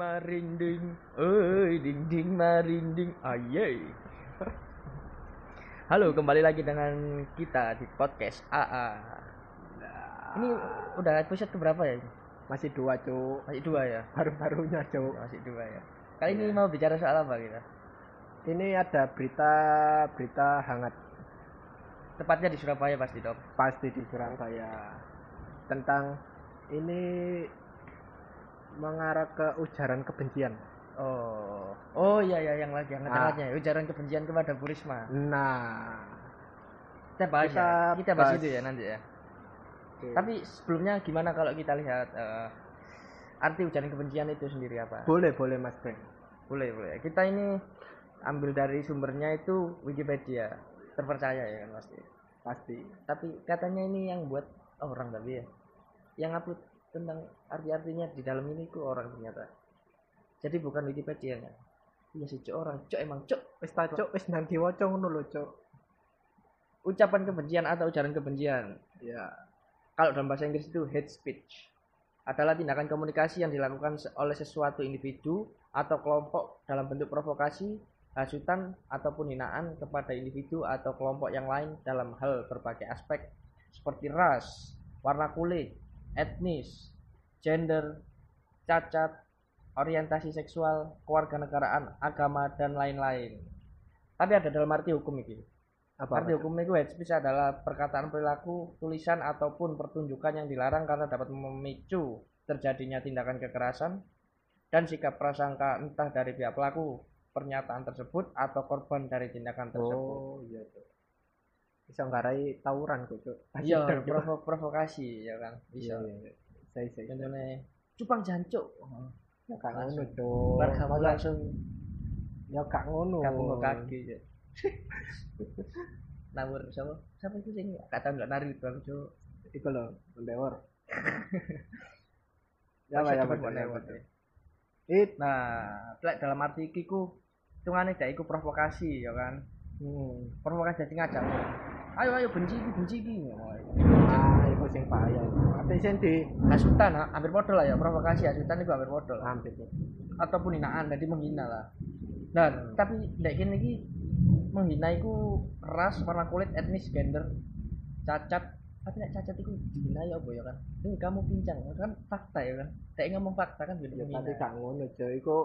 marinding, oi ding ding marinding, aye. Halo, kembali lagi dengan kita di podcast AA. Ini udah episode keberapa ya? masih dua cuk Masih dua ya? baru-barunya cuk Masih dua ya. Kali ini mau bicara soal apa kita? ini ada berita berita hangat Tepatnya di Surabaya pasti dok. pasti di Surabaya tentang ini mengarah ke ujaran kebencian Oh, oh iya ya yang lagi hangat-hangatnya, ujaran kebencian kepada Bu Risma. nah Kita bahas Kita ya. Kita bahas bahas. itu ya nanti ya. oke. Tapi sebelumnya gimana kalau kita lihat eh, arti ujaran kebencian itu sendiri apa? boleh boleh mas Frank Boleh, boleh. Kita ini ambil dari sumbernya itu Wikipedia. Terpercaya ya kan pasti. pasti Tapi katanya ini yang buat orang tapi ya. Yang upload tentang arti-artinya di dalam ini ku orang ternyata. Jadi bukan Wikipedia nya. Iya sih cok orang, cok emang cok. wis cuk wis nanti waca ngono lho cuk Ucapan kebencian atau ujaran kebencian. ya Kalau dalam bahasa Inggris itu hate speech adalah tindakan komunikasi yang dilakukan oleh sesuatu individu atau kelompok dalam bentuk provokasi, hasutan ataupun hinaan kepada individu atau kelompok yang lain dalam hal berbagai aspek seperti ras, warna kulit, etnis, gender, cacat, orientasi seksual, kewarganegaraan, agama dan lain-lain. Tapi ada dalam arti hukum ini. apa Arti hukum itu hate speech adalah perkataan perilaku, tulisan ataupun pertunjukan yang dilarang karena dapat memicu terjadinya tindakan kekerasan dan sikap prasangka entah dari pihak pelaku pernyataan tersebut atau korban dari tindakan tersebut. oh iya bisa nggarai tawuran kok cuk Iya, Cuk. provo- provokasi ya kan. iya Bisa. iya saya saya Contohnya cupang jancuk. ya gak ngono Bar kamu Masa- langsung ya gak ngono kamu mau kaki. ya. Nawur siapa? Siapa itu sing kata nggak nari itu aku cuk. iku lho mendewor Ya, ya apa ya ya. it Nah, dalam arti iki ku hitungane gak iku provokasi ya kan. Hmm. Provokasi dadi ngajak. Ayo ayo benci iki benci iki. ah iku sing bahaya ate sing di Hasutan ha, hampir modal lah ya provokasi hasutan itu hampir modal hampir ataupun hinaan jadi menghina lah. Nah, tapi lek kene iki menghina iku ras, warna kulit, etnis, gender, cacat. Tapi lek cacat iku dihina ya apa ya kan? Ini kamu pincang kan fakta ya kan. Lek ngomong fakta kan ya menghina. tapi gak ngono iku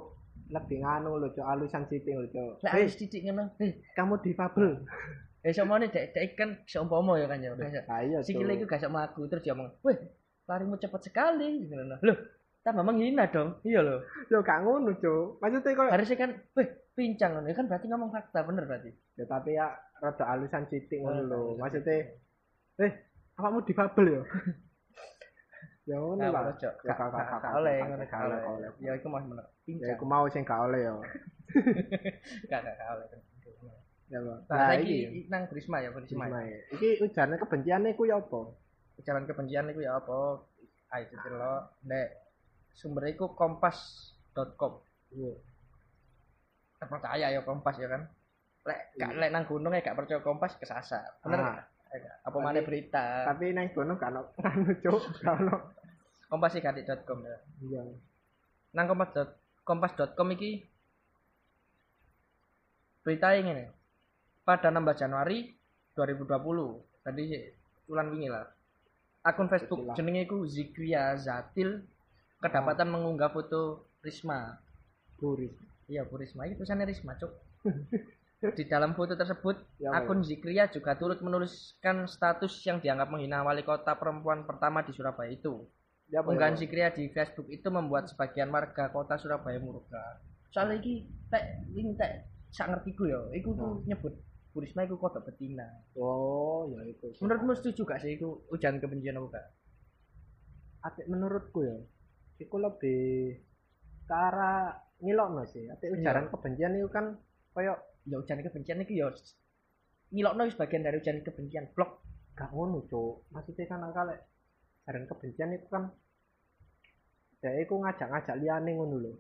lebih nganu lho cuk alusan sithik lho cuk Lek harus titik ngono. Kamu difabel eh somone dek dek kan seumpama ya kan ya. ayo Sikile iku gak sok mlaku terus dia ngomong, "Weh, larimu cepet sekali." Loh. Loh, tambah menghina dong. Iya loh. yo gak ngono cuk maksudnya kok Harusnya kan, "Weh, pincang ngono." Ya kan berarti ngomong fakta, bener berarti. ya tapi ya rada alusan sithik ngono lho maksudnya eh awakmu difabel yo ya ngono Nah, lah. Ya, Gak gak- oleh ngono, gak oleh. Ya iku mah bener. ya aku mau sing gak oleh yo Gak gak oleh. ya Bang. Nah, nah iki nang Prisma ya, Prisma. Ya. iki ujarane kebenciane iku ya apa Ujaran kebencian iku ya apa? Ayo lo, Nek sumber iku kompas.com. Iya. Terpercaya ya kompas ya kan. Lek gak lek nang gunung ya gak percaya kompas kesasar. Bener Ah. gak? Apa mana berita? tapi nang kono kan anu cuk. Kalau Kompasigadik.com ya. iya. Nang kompas kompas.com iki berita ini pada 16 Januari 2020 tadi bulan wingi lah. Akun Facebook jenenge iku Zikria Zatil kedapatan mengunggah foto Risma. Buris iya Bu Risma. Itu tulisannya Risma cuk di dalam foto tersebut Ya, akun Zikria juga turut menuliskan status yang dianggap menghina wali kota perempuan pertama di Surabaya itu ya Unggahan ya? Zikria di Facebook itu membuat sebagian warga kota Surabaya murka. Soalnya iki tek ini tek sak ngertiku ya, iku tuh nyebut Bu Risma iku kodok betina. oh ya itu Menurutmu setuju gak sih iku ujaran kebencian apa gak? Atik menurutku ya iku lebih ke arah ngilokno sih atik ujaran kebencian itu kan koyo Ya ujaran kebencian iku ya ngilokno wis bagian dari ujaran kebencian blok. gak ngono cuk maksudnya kan angka lek ujaran kebencian itu kan dia iku ngajak-ngajak liyane ngono lho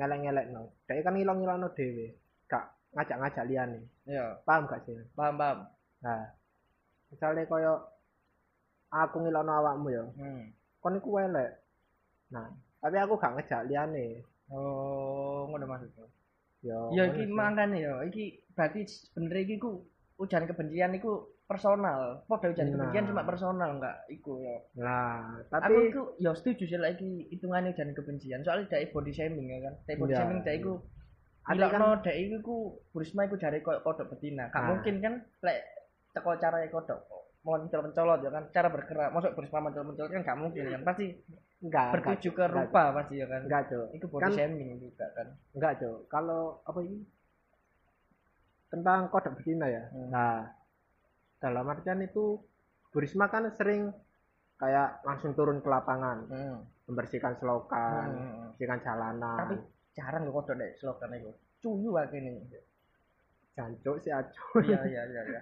ngelek-ngelek no dia kan ngilong-ngilongno dhewe gak ngajak-ngajak liyane Ya, paham gak sih paham paham. nah misalnya koyo aku ngilokno awakmu ya Hmm. kon iku elek nah tapi aku gak ngejak liyane Oh, ngono maksudnya. Yo. Ya ngono iki sih. makane ya, iki berarti sebenarnya iki ku ujaran kebencian iku personal. Padha ujaran Nah. kebencian cuma personal enggak iku ya. Nah, Aku tapi iku ya setuju sih lagi hitungannya ujaran kebencian. Soalnya dari body shaming ya kan. Dari body Iya. shaming dari iku Ada Ilokno dek iku ku Burisma iku jare koyo kodok betina. Gak Nah. mungkin kan lek teko cara kodok mencol-mencolot ya kan cara bergerak masuk Burisma mencol-mencolot kan gak mungkin kan pasti enggak bertuju ke enggak, rupa pasti ya kan enggak, Cuk. itu body Kan- shaming juga kan Enggak, Cuk. Kalau apa ini? Tentang kodok betina ya. Hmm. Nah, dalam artian itu Burisma kan sering kayak langsung turun ke lapangan, hmm. membersihkan selokan, Hmm. membersihkan jalanan. tapi jarang lo kodok dek slogan itu cuyu aja nih jancuk si acu. iya iya iya iya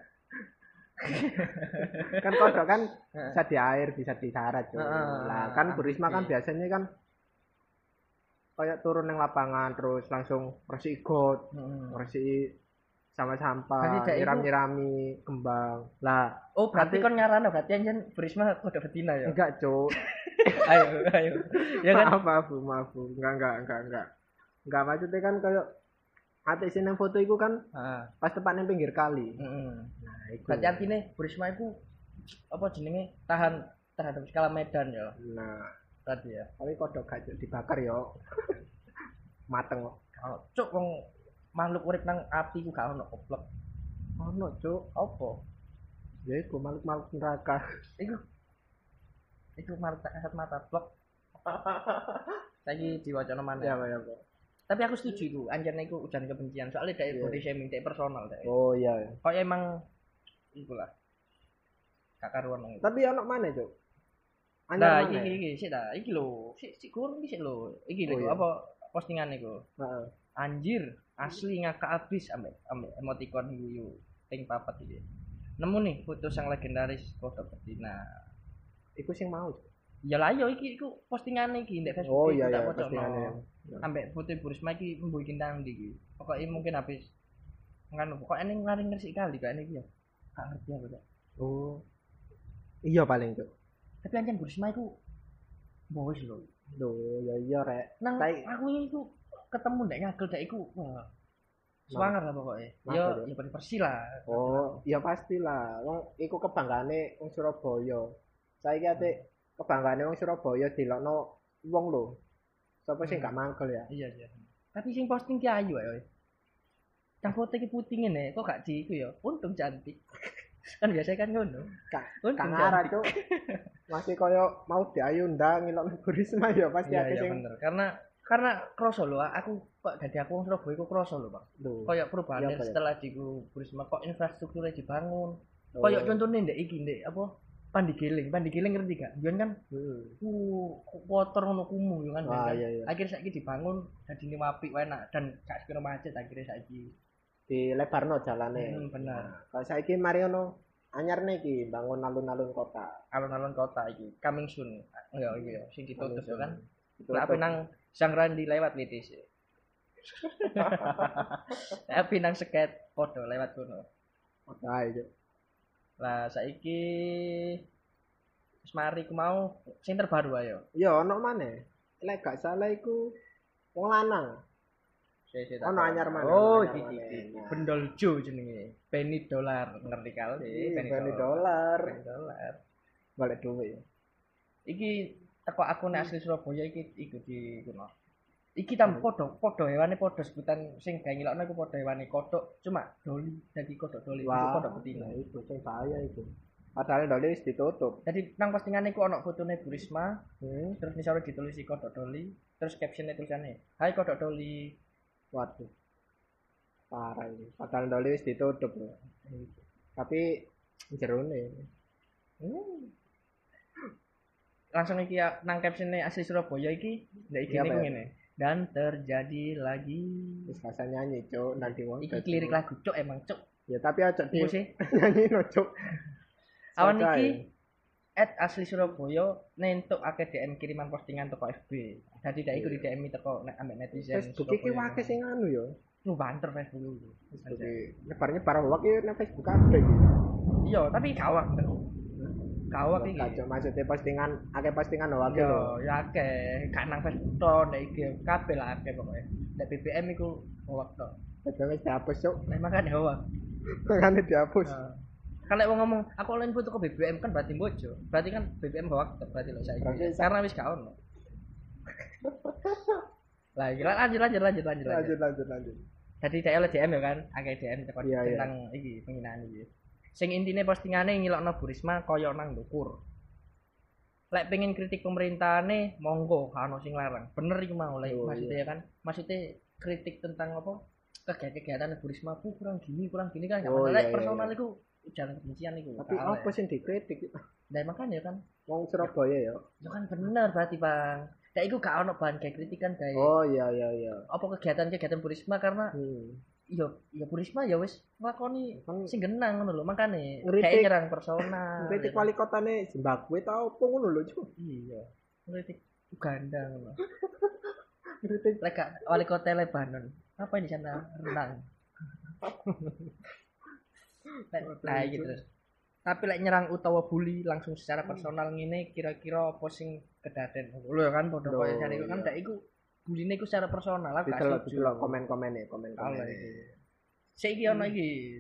kan kodok kan bisa di air, bisa di darat. Heeh. Nah, kan Burisma kan biasanya kan kayak turun yang lapangan terus langsung bersih got, bersih sama sampah, dek iku- nyiram-nyirami kembang. Lah, oh berarti Nanti- kon nyarano berarti anjen Burisma kodok betina ya enggak, Cuk. ayo ayo ya kan maaf maaf Bu, maaf Bu. enggak enggak enggak enggak enggak maksudnya kan kayak ate sing foto iku kan Heeh. pas tepat nang pinggir kali Heeh. nah iku Berarti artinya Burisma itu apa jenenge tahan terhadap skala medan ya nah tadi ya. tapi kodok Cuk, dibakar yo mateng kok Kalau cuk wong makhluk urip nang api ku gak ono goblok. ono cuk Apa? ya iku makhluk makhluk neraka Iku iku mata kasat mata blok. Saiki diwacana mana? ya ya ya. Tapi aku setuju iku, anjane iku ujian kebencian. Soalnya dari Iya. body shaming, dari personal dari. oh iya ya. Kok emang iku lah. Gak karuan nang. tapi ono mana cuk Nah, iki iki iki sik ta. Iki lho, sik sik kurang iki sik lho. Iki lho Oh, iya. apa postingan iku. Heeh. Anjir, asli ngakak abis ambek ambek emoticon guyu ping papat iki. Nemu nih foto sang legendaris kodok betina. iku sing mau Cuk. Ya lah yo iki iku postingan iki ndek Facebook. oh iki, iya tak iya postingannya Ambek foto Burisma iki mbuh iki nang ndi iki. Pokoke mungkin habis nganu pokoknya ini ngaring ngresik kali kan iki ya. Gak ngerti aku Cak. oh iya paling cuk Tapi anjen Burisma iku bos lho. Loh, ya iya rek Nang Tai- aku iku ketemu ndek ngagel ndek iku wah. Semangat lah pokoknya. Yo, ya. persi lah. Oh, ya pastilah. Wong iku kebanggane wong Surabaya. Saiki ate kebanggane wong Surabaya dilokno wong lho. Sapa sing Hmm. gak mangkel ya? Iya iya. Tapi sing posting ki ayu ayo. Cang foto ki putih ngene, kok gak di iku ya. Untung cantik. kan biasanya kan ngono. Kak, Untung cantik. Cuk. Masih koyo mau diayundang ngilokno Burisma ya pasti Iya akeh iya sing bener. Karena karena kroso lho aku kok dadi aku wong Surabaya iku kroso lho, Bang. lho. Kayak perubahan Iya, ya? setelah di Burisma kok infrastrukturnya dibangun. Kayak contohnya ndek iki ndek apa? Pandigiling, Pandigiling ngerti gak? Biyen kan Hmm. uh kotor ngono kumuh yo kan. Wah, kan? iya iya. Akhirnya saiki dibangun jadi ini apik enak dan gak sekira macet akhirnya saiki. Dilebarno jalane. Hmm, bener. Nah, Kalau saiki mari ono anyar nih iki bangun alun-alun kota. alun-alun kota iki coming soon ya iki ya sing ditutup ya kan Itu tapi nang Sang Randi lewat litis tapi nang seket podo lewat kono Nah, itu. Lah saiki wis mari ku mau sing terbaru ayo Ya ono maneh. Lek gak salah iku wong lanang. Ono anyar mana, oh iki iki bendol jo jenenge penny dolar ngerti kali Ih, Bani dolar. penny dolar Balik ya. iki teko akun asli Surabaya iki iku di kuno. Iki tam podo, podo hewane podo sebutan sing gawe ngilokno iku podo hewane kodok, cuma doli dadi kodok doli itu Wah, kodok betina. nah itu sing bahaya itu. Padahal doli wis ditutup. Jadi nang postingan iku ono fotone Bu Risma, Hmm. terus misalnya ditulis kodok doli, terus captionnya tulisannya, "Hai kodok doli." Waduh. Parah ini. Padahal doli wis ditutup loh. Tapi jerone. Hmm. Langsung iki ya, nang captionnya asli Surabaya iki, ndak iki Iya, ya? ngene. Dan terjadi lagi. Wis rasa nyanyi, Cuk. Nanti wong. Iki lirik lagu cuk emang cuk. Ya tapi aja di sih. nyanyi no, Cuk. Awan iki at asli Surabaya nentuk akeh DM kiriman postingan teko FB. Dadi dak iku di DM teko nek ambek netizen. Facebook iki wae sing anu ya. lu banter Facebook lu. Iki nyebar-nyebar hoax iki nang Facebook kabeh. Iya, tapi gawak. Kawak iki. Kacau maksudnya postingan akeh postingan wae Yo, lho. ya akeh, gak nang Facebook tok nek iki kabeh lah akeh pokoke. Nek BBM iku hoax tok. Padahal wis dihapus cuk. Nek makane hoax. Makane dihapus. Kalau wong ngomong aku online foto ke BBM kan berarti bojo. Berarti kan BBM hoax tok berarti lho saiki. Berarti sa- Karena wis gak ono. Lah, lanjut lanjut lanjut lanjut. lanjut. Lanjut lanjut. Jadi dhek oleh DM ya kan, akeh DM Iya, iya. tentang iki penghinaan iki. Sing intine postingane ngilokno Bu Risma kaya nang ndukur. Lek pengen kritik pemerintahane monggo gak ono sing larang. Bener iku mau lek Oh, maksudnya ya kan. Maksudnya kritik tentang apa? Kegiatan-kegiatan Bu Risma ku kurang gini, kurang gini kan gak Oh, masalah. iya, Lek iya, personal iya. iku ujaran kebencian iku. Tapi apa sing dikritik? Nah, makanya kan Wong Surabaya ya. itu kan bener berarti Bang. Lek iku gak ono bahan kayak kritikan kayak Oh iya iya iya. apa kegiatan-kegiatan Bu Risma karena Hmm. Iya iya Bu Risma ya wis nglakoni sing genang ngono lho makane kayak nyerang personal kritik wali kotane Zimbabwe ta opo ngono lho cuk. iya ngritik Uganda ngono. Kritik lek wali kota Lebanon. Apa di sana renang. Nah gitu terus. Tapi lek nyerang utawa bully langsung secara personal ngene kira-kira apa sing kedaden? Lho kan padha jane iku kan iya. ndak iku buline iku secara personal aku gak setuju. didelok komen-komen ya komen-komen. Saiki ono iki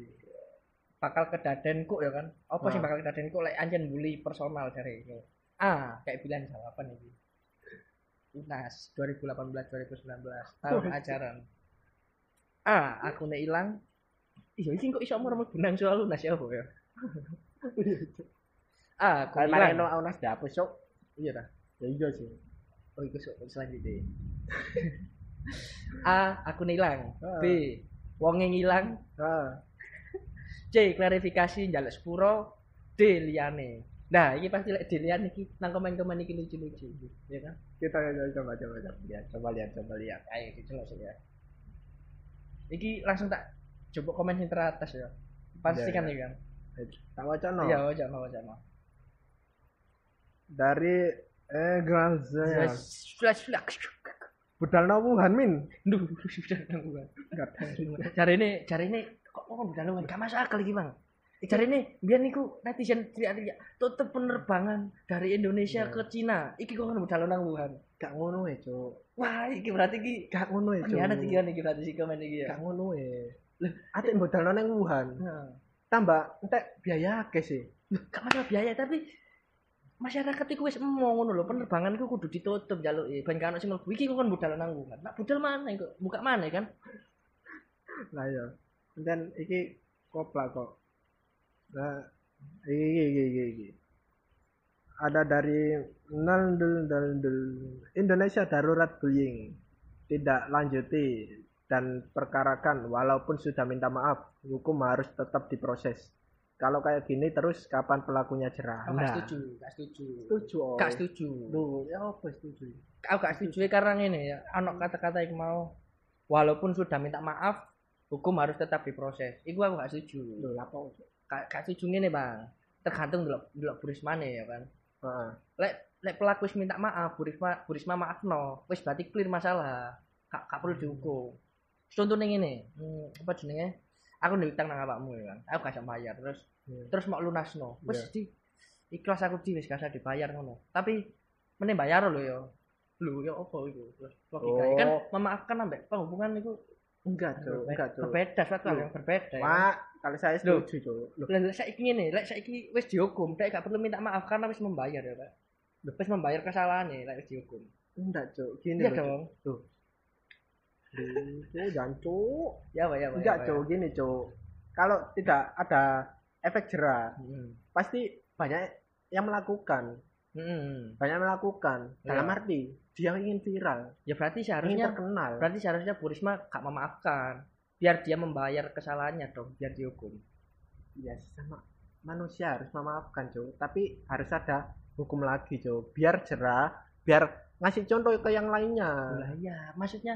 bakal kedaden kok ya kan. Apa sih Ah. bakal kedaden kok lek anjen bully personal dari itu. Ah, kayak bilang jawaban iki. UNAS 2018 2019 tahun ajaran. Ah, akune ilang. Iya, iki kok iso merem benang soal UNAS ya ya? ah, aku mari ilang. no Unas dihapus cuk. Iya dah. Ya iya sih. Oh, itu so- selanjutnya. A. Akun hilang. Ah. B. Wonge ngilang. C. Klarifikasi njaluk sepuro. D. Liyane. Nah, ini pasti lek D liyane iki nang komen-komen iki lucu-lucu, ya kan? kita coba coba coba coba lihat coba lihat coba lihat. Ayo dicelok sih ya. Iki langsung tak coba komen yang teratas ya. Pasti Iya, kan iya. ya kan? Tak wacana Iya, wajah mau wajah mau. dari eh Granzaya. Flash flash. Budal Wuhan min. Duh, sudah nanggungan. Cari ini, cari ini kok kok udah nanggungan? Gak masuk akal iki, Bang. Cari ini, biar niku netizen teriak-teriak tutup penerbangan dari Indonesia Iya. ke Cina. Iki kok udah nang Wuhan. Gak ngono ya, Cuk. Wah, iki berarti iki Gak ngono ya, Cuk. Gimana iki kan iki berarti si komen iki ya. Gak ngono ya. Lah, atik budal nang Wuhan. Tambah entek biaya akeh sih. gak masalah biaya tapi masyarakat iku wis emo ngono lho, penerbangan iku kudu ditutup jaluke. Ben kan sing mlebu iki kok kan budal nang Wuhan. Nak budal mana iku? Buka mana kan? Lah ya. Dan iki koplak kok. Nah, iki iki iki iki. Ada dari Naldul Naldul Indonesia darurat bullying. Tidak lanjuti dan perkarakan walaupun sudah minta maaf, hukum harus tetap diproses. Kalau kayak gini terus kapan pelakunya jerah? Aku gak setuju, gak setuju. Setuju. oh. Gak setuju. Duh, ya apa setuju? Aku gak setuju karena ini ya, anak kata-kata yang mau walaupun sudah minta maaf, hukum harus tetap diproses. Iku aku gak setuju. Loh, apa? Gak, gak setuju ngene, Bang. Tergantung delok delok Bu Risma ya kan. Heeh. Lek lek pelaku wis minta maaf, Bu Risma Bu Risma maafno, wis berarti clear masalah. Gak, gak perlu dihukum. Contohnya ngene, hmm, apa jenenge? Aku ndek utang nang awakmu ya kan. Aku gak bayar terus Iya. terus mau lunasno. Wis Iya. di ikhlas aku di wis gak dibayar ngono. Tapi meneh bayar lho ya. Lho ya apa iku? Terus logika Oh. kan memaafkan ambek penghubungan itu Enggak, Cuk. Enggak, Cuk. berbeda suatu hal yang berbeda. ya. Wah, kalau saya setuju, Cuk. Loh, Lah lek saiki ngene, lek saiki wis dihukum, lek gak perlu minta maaf karena wis membayar ya, Pak. Wis membayar kesalahannya lek wis dihukum. enggak, Cuk. Gini Iya Cuk. dong. Tuh. Duh, jangan, Cuk. Ya, Pak, ya, Pak. Enggak, ya, Cuk. Gini, Cuk. Kalau tidak ada efek jerah. Hmm. pasti banyak yang melakukan. Hmm. Banyak yang melakukan. Dalam Iya. arti, dia ingin viral, Ya berarti seharusnya terkenal. berarti seharusnya Bu Risma gak memaafkan. Biar dia membayar kesalahannya dong, biar dihukum. Ya, sama manusia harus memaafkan, Cuk. Tapi harus ada hukum lagi, Cuk. Biar jerah, biar ngasih contoh ke yang lainnya. Lah ya, maksudnya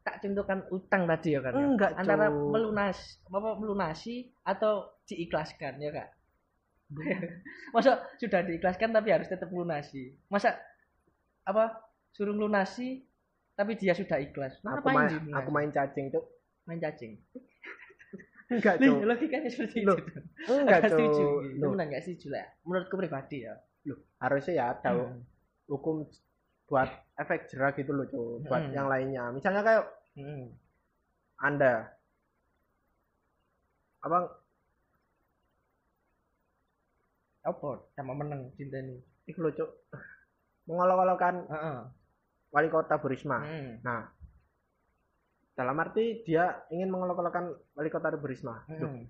tak contohkan utang tadi ya kan. ya? Enggak, Antara melunas apa melunasi atau diikhlaskan ya Kak. Masa sudah diikhlaskan tapi harus tetap lunasi. Masa apa suruh lunasi tapi dia sudah ikhlas. Nah, aku main, aku main cacing, Cuk. main cacing. enggak cuk logikanya seperti Loh, itu. enggak Nggak setuju. Itu Loh, benar nggak setuju lah. Menurutku pribadi ya. loh, harusnya ya ada Hmm. hukum buat efek jerah gitu loh cuk buat Hmm. yang lainnya misalnya kayak Hmm. anda apa Apa? Sama menang cinta ini. itu loh cuk mengolok-olokkan Heeh. wali kota Bu Risma Hmm. nah dalam arti dia ingin mengolok-olokkan wali kota Bu Risma loh Hmm.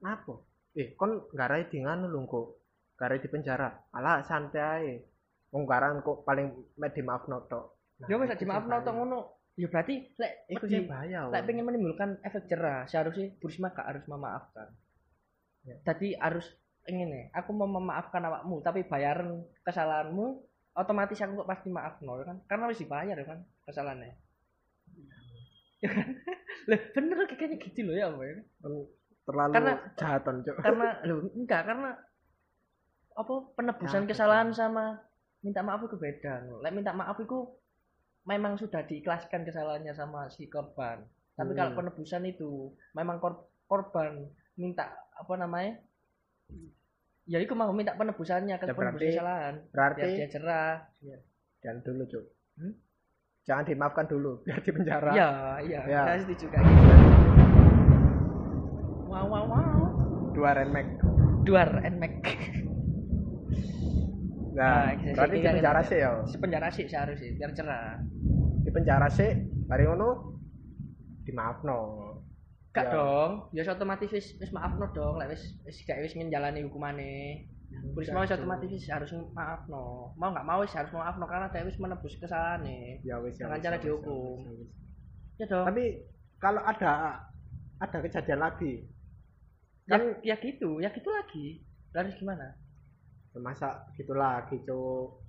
Kenapa? Eh, kon garai di nganu lho kok. Garai di penjara. Alah santai ae. Wong kok paling med di maaf noto. Ya wis dimaaf no tok ngono. Ya berarti lek Iku di- sih bahaya. lek pengen menimbulkan efek jerah, seharusnya Burisma gak harus memaafkan. Ya. Tadi harus ingin aku mau memaafkan awakmu, tapi bayaran kesalahanmu otomatis aku kok pasti maaf no, kan? Karena wis dibayar ya kan kesalahannya. Ya kan? Lah bener kayaknya gitu loh ya, Mbak. ya. terlalu Karena- jahaton, Cuk. Karena lo enggak karena apa penebusan Ya, kesalahan sama minta maaf itu beda. Lek minta maaf itu memang sudah diikhlaskan kesalahannya sama si korban. Tapi kalau Hmm. penebusan itu memang kor- korban minta apa namanya? Ya itu mau minta penebusannya ke Ya, penebusan berarti- kesalahan. Biar Berarti dia cerah. dan dulu, Cuk. Hmm? Jangan dimaafkan dulu biar di penjara. Iya, iya. Ya. Saya setuju kayak gitu. Wow, wow, wow. Dua renmek. Duar and Mac. Nah, Nah, berarti di penjara sih ya. Sepenjara sih seharusnya biar cerah. Di penjara sih, bari ngono dimaafno. Gak Ya. dong, ya otomatis wis wis maafno dong, lek wis wis gak wis menjalani hukumane. Wis mau wis otomatis wis harus maafno. Mau gak mau wis harus maafno karena dia wis menebus kesalahannya. Ya wis ya. Dengan cara ya dihukum. ya ya. Ya dong. Tapi kalau ada ada kejadian lagi, ya, kan ya gitu, ya gitu lagi. Harus gimana? masa gitu lagi, Cuk.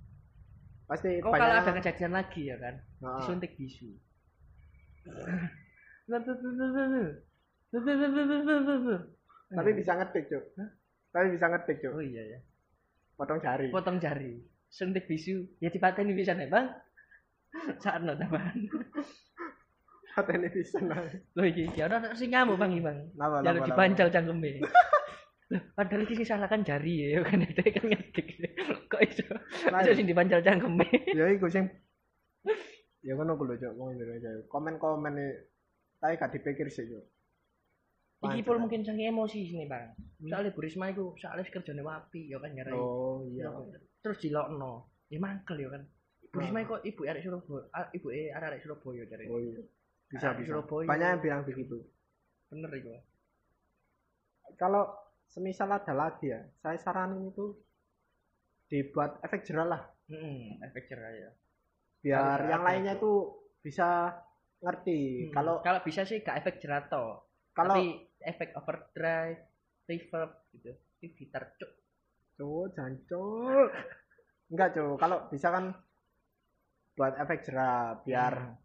Pasti Oh kalau ada kejadian lagi ya kan, disuntik bisu. Tapi bisa ngetik, Cuk. Tapi bisa ngetik, Cuk. Oh iya ya. Potong jari. Potong jari, suntik bisu, ya dipateni bisa nih bang. Saat no tambahan. Patene bisa nah. Loh iki, ya ora sing ngamuk bang iki bang. Napa, dipancal cangkeme. Padahal iki salah kan jari ya, kan itu kan ngedik. Kok iso? Iso sing dipancal cangkeme. Ya iku sing Ya ngono ku lho, Cuk. Wong Indonesia. Komen-komen nih tapi gak dipikir sih, Cuk. Iki pun mungkin saking emosi sini bang. Soalnya Bu Risma iku soalnya kerjane wapi ya kan nyarai. Oh iya. Terus dilokno. Ya mangkel ya kan. Bu Risma kok ibu arek Surabaya, ibu e arek Surabaya jare. Oh iya. Bisa bisa. Surabaya. Banyak yang bilang begitu. Bener iku. Kalau semisal ada lagi ya, saya saranin itu dibuat efek jerah lah Heeh, efek cerah ya. biar yang lainnya itu. tuh bisa ngerti. Hmm, Kalau kalau bisa sih gak efek jerato. kalau tapi efek overdrive, reverb gitu. Ini gitar cuk. Cuk, jancuk. Enggak, Cuk. Kalau bisa kan buat efek jerah biar Hmm.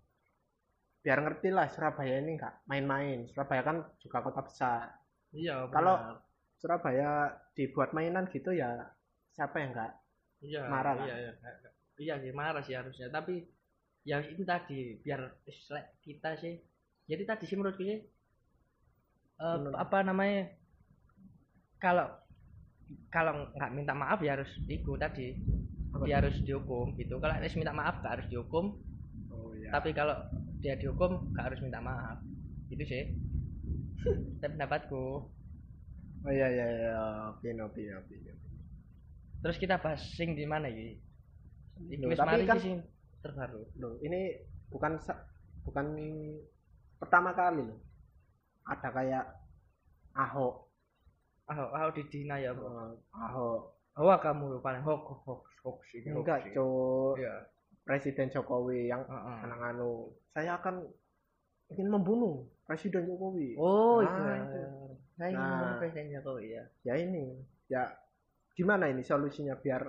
biar ngerti lah Surabaya ini enggak main-main. Surabaya kan juga kota besar. Iya, Kalau-. Surabaya dibuat mainan gitu ya siapa yang enggak iya, marah lah. Iya, iya. Iya sih marah sih harusnya, tapi ya itu tadi biar kita sih. Jadi tadi sih menurutku sih Menurut- apa namanya? Kalau kalau nggak minta maaf ya harus itu tadi Apa dia harus dihukum gitu kalau harus minta maaf gak harus dihukum Oh iya. tapi kalau dia dihukum gak harus minta maaf itu sih itu pendapatku Oh iya iya iya. Oke, oke, oke. terus kita bahas sing di mana ya Loh, tapi kan- sing terbaru Loh, ini bukan bukan pertama kali loh. Ada kayak Ahok, ah ah di Dina ya bro eh, Ahok. oh kamu paling hoax hoax hoax ini hoax Enggak. Cuk. iya Presiden Jokowi yang Heeh. anak anu saya akan ingin membunuh Presiden Jokowi. oh Nah, itu saya ingin Nah. membunuh presiden Jokowi ya Ya ini, ya gimana ini solusinya biar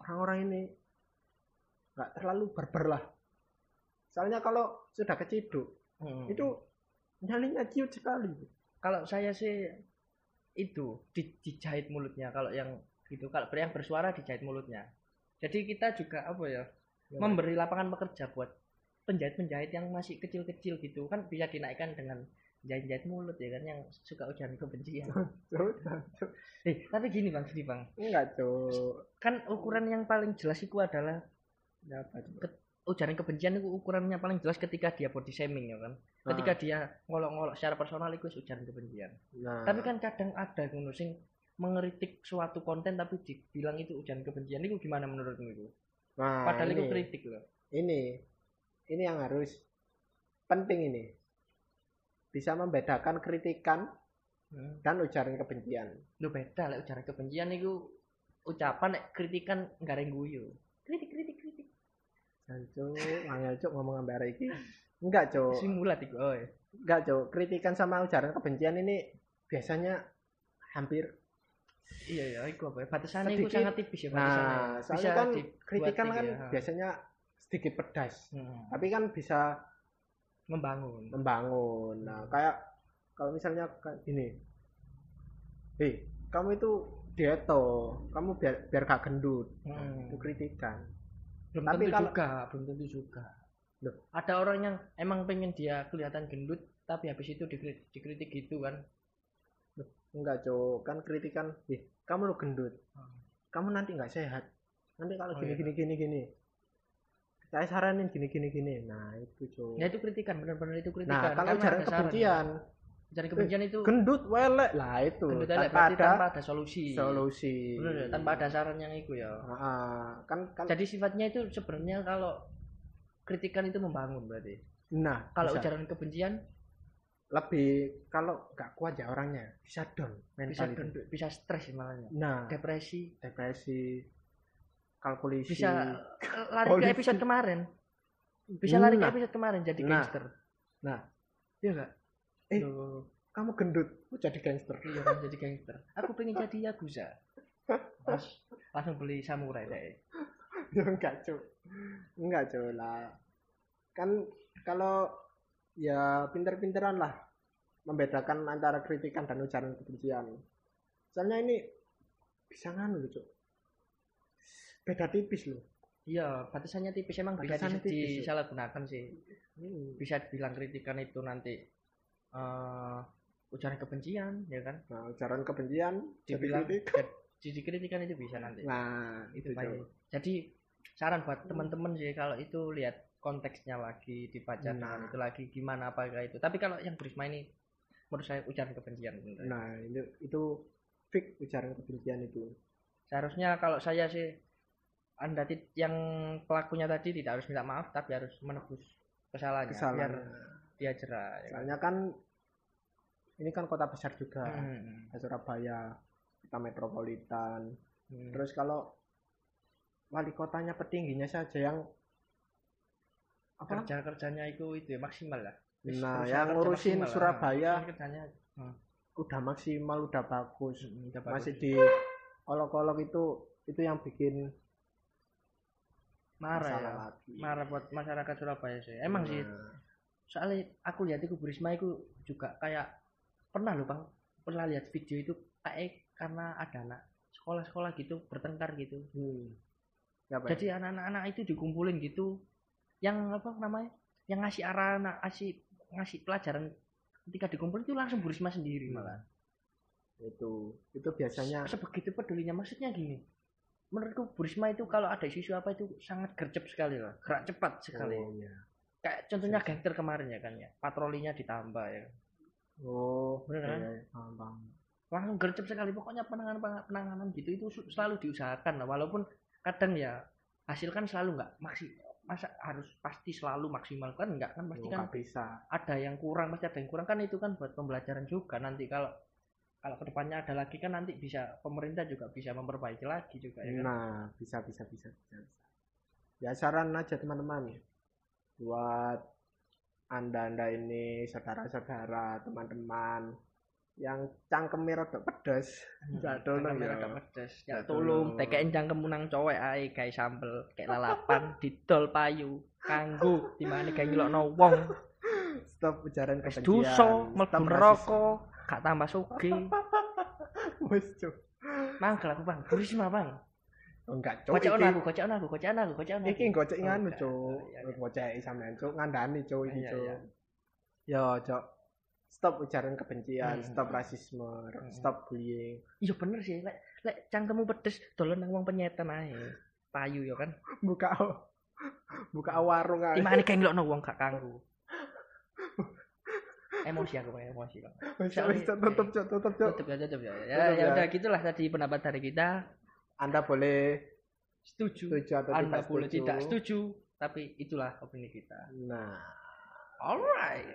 orang-orang ini nggak terlalu barbar lah. Soalnya kalau sudah keciduk Hmm. itu nyalinya ciut sekali. kalau saya sih itu di, dijahit mulutnya kalau yang gitu kalau yang bersuara dijahit mulutnya jadi kita juga apa ya memberi lapangan pekerja buat penjahit-penjahit yang masih kecil-kecil gitu kan bisa dinaikkan dengan jahit-jahit mulut ya kan yang suka ujaran kebencian. Eh, tapi gini Bang, gini Bang. Enggak, Cuk. Kan ukuran yang paling jelas itu adalah Ya apa, ujaran kebencian itu ukurannya paling jelas ketika dia body shaming ya kan. Ketika dia ngolok-ngolok secara personal itu ujaran kebencian. Nah, Tapi kan kadang ada ngono sing mengeritik suatu konten tapi dibilang itu ujaran kebencian itu gimana menurutmu itu? nah, Padahal itu ini, kritik loh. ini ini yang harus penting ini. Bisa membedakan kritikan Hmm. dan ujaran kebencian. Lu beda lah ujaran kebencian itu ucapan kritikan nggak yang guyu. Cuk, angel cuk ngomong ambek arek iki. Enggak, Cuk. Simulat itu. Oh, iya. Enggak, Cuk. Kritikan sama ujaran kebencian ini biasanya hampir Iya ya, itu apa ya? Batasannya itu sangat tipis ya batasannya. Nah, soalnya Bisa kan kritikan kan ya. biasanya sedikit pedas. Hmm. Tapi kan bisa membangun. membangun. Nah, kayak kalau misalnya kayak gini. Hei, kamu itu dieto, kamu biar biar gak gendut. Hmm. Itu kritikan. Belum Tapi tentu kalau- juga belum tentu juga Loh. ada orang yang emang pengen dia kelihatan gendut tapi habis itu dikritik, dikritik gitu kan Enggak, Cok. Kan kritikan, "Ih, kamu lo gendut. Hmm. Kamu nanti nggak sehat. Nanti kalau Oh, gini iya. gini gini gini. Saya saranin gini gini gini. Nah, itu, Cok. ya itu kritikan benar-benar itu kritikan Nah, kalau saran. kebencian, ujaran kebencian itu gendut welek lah itu. gendut tanpa ada tanpa ada solusi solusi. benar ya tanpa ada saran yang itu ya Ah, kan kan jadi sifatnya itu sebenarnya kalau kritikan itu membangun berarti nah kalau bisa. ujaran kebencian lebih kalau nggak kuat ya orangnya bisa down bisa mental itu. bisa stres malahnya Nah, depresi depresi, kalkulasi, bisa lari ke episode kemarin bisa lari ke Nah. episode kemarin jadi Nah. gangster Nah. iya enggak Eh. Loh, kamu gendut, lu jadi gangster. iya kan jadi gangster aku pengen jadi yakuza Mas, langsung beli samurai deh ya enggak cuy, enggak cuy lah. Kan kalau ya pinter-pinteran lah membedakan antara kritikan dan ujaran kebencian. Soalnya ini bisa nganu loh cuy. Beda tipis loh. iya batasannya tipis emang bisa Batasannya di- tipis, disalahgunakan sih Hmm. bisa dibilang kritikan itu nanti eh ujaran kebencian ya kan Nah, ujaran kebencian dibilang jadi ya, jadi kritikan itu bisa nanti Nah, itu Baik. cuy. jadi saran buat teman-teman sih kalau itu lihat konteksnya lagi dibaca Nah. dengan itu lagi gimana apa kayak itu tapi kalau yang Burisma ini menurut saya ujaran kebencian bener. Nah, itu itu fix ujaran kebencian itu. seharusnya kalau saya sih anda yang pelakunya tadi tidak harus minta maaf tapi harus menebus kesalahannya biar Kesalahan. Dia jerah ya kan? Soalnya kan ini kan kota besar juga. Hmm, Surabaya, kota metropolitan. hmm. Terus kalau wali kotanya petingginya saja yang apa? kerja kerjanya itu itu ya, maksimal lah Nah, yang ngurusin lah. Surabaya Ngurusin kerjanya udah maksimal, udah bagus. hmm, udah bagus. Masih di olok-olok itu itu yang bikin marah ya lagi. marah buat masyarakat Surabaya sih emang sih Nah, soalnya aku lihat itu Bu Risma itu juga kayak pernah loh bang pernah lihat video itu kayak karena ada anak sekolah-sekolah gitu bertengkar gitu hmm. Siapa ya? jadi anak-anak itu dikumpulin gitu yang apa namanya yang ngasih arah anak ngasih ngasih pelajaran ketika dikumpulin itu langsung Bu Risma sendiri Hmm. malah itu itu biasanya sebegitu pedulinya maksudnya gini menurutku Bu Risma itu kalau ada isu apa itu sangat gercep sekali lah gerak cepat sekali Oh, iya. Kayak contohnya gangster kemarin ya kan ya patrolinya ditambah ya Oh, Bener kan? iya, iya. Paham, langsung gercep sekali pokoknya penanganan penanganan gitu itu selalu diusahakan lah walaupun kadang ya hasil kan selalu nggak maksi masa harus pasti selalu maksimal kan nggak kan pasti Oh, kan bisa. ada yang kurang pasti ada yang kurang kan itu kan buat pembelajaran juga nanti kalau kalau ke depannya ada lagi kan nanti bisa pemerintah juga bisa memperbaiki lagi juga ya kan Nah, bisa bisa bisa bisa. bisa. Ya saran aja teman-teman buat anda-anda ini saudara-saudara, teman-teman yang cangkemnya rada pedes. Nggak tolong Cangkemnya ya. rada pedes ya tolong tolong. tekein cangkem nang cowek ae kayak sambel kayak lalapan didol payu kanggo di mana kayak nyelokno wong Stop ujaran kebencian. dosa mlebu neraka gak tambah sugih. Wis, Cuk. mangkel aku bang burisma bang Oh, enggak, Cuk. kocok aku kocok aku kocok aku kocok aku Iki gocek Oh, nganu. Cuk. Gocek sampean, Cuk. Ngandani, Cuk, iki, Iya, Cuk. iya. Yo, Cuk. stop ujaran kebencian Hmm. stop rasisme Hmm. stop bullying iya bener sih lek lek cangkemmu pedes dolan nang wong penyetan ae payu ya kan buka buka warung aja timane kayak ngelokno wong gak kanggu emosi aku Pak, emosi Pak. Wis, tutup Cok, tutup Cok. tutup ya tutup ya ya, Tutup ya ya. udah gitulah tadi pendapat dari kita anda boleh setuju, setuju atau Anda tidak boleh setuju. tidak setuju, tapi itulah opini kita. Nah, alright.